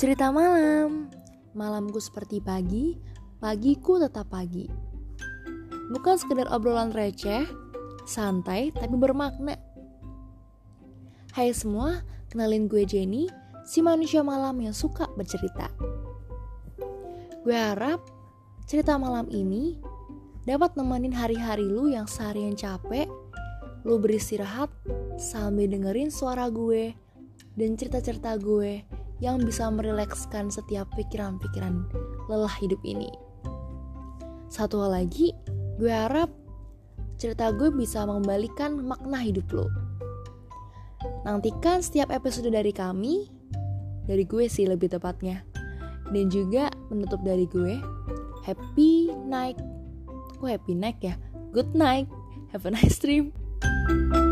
Cerita malam. Malamku seperti pagi, pagiku tetap pagi. Bukan sekedar obrolan receh, santai tapi bermakna. Hai semua, kenalin gue Jenny, si manusia malam yang suka bercerita. Gue harap cerita malam ini dapat nemenin hari-hari lu yang seharian capek, lu beristirahat sambil dengerin suara gue dan cerita-cerita gue yang bisa merilekskan setiap pikiran-pikiran lelah hidup ini. Satu hal lagi, gue harap cerita gue bisa mengembalikan makna hidup lo. Nantikan setiap episode dari kami, dari gue sih lebih tepatnya. Dan juga menutup dari gue, happy night. Kok happy night ya? Good night. Have a nice dream. thank you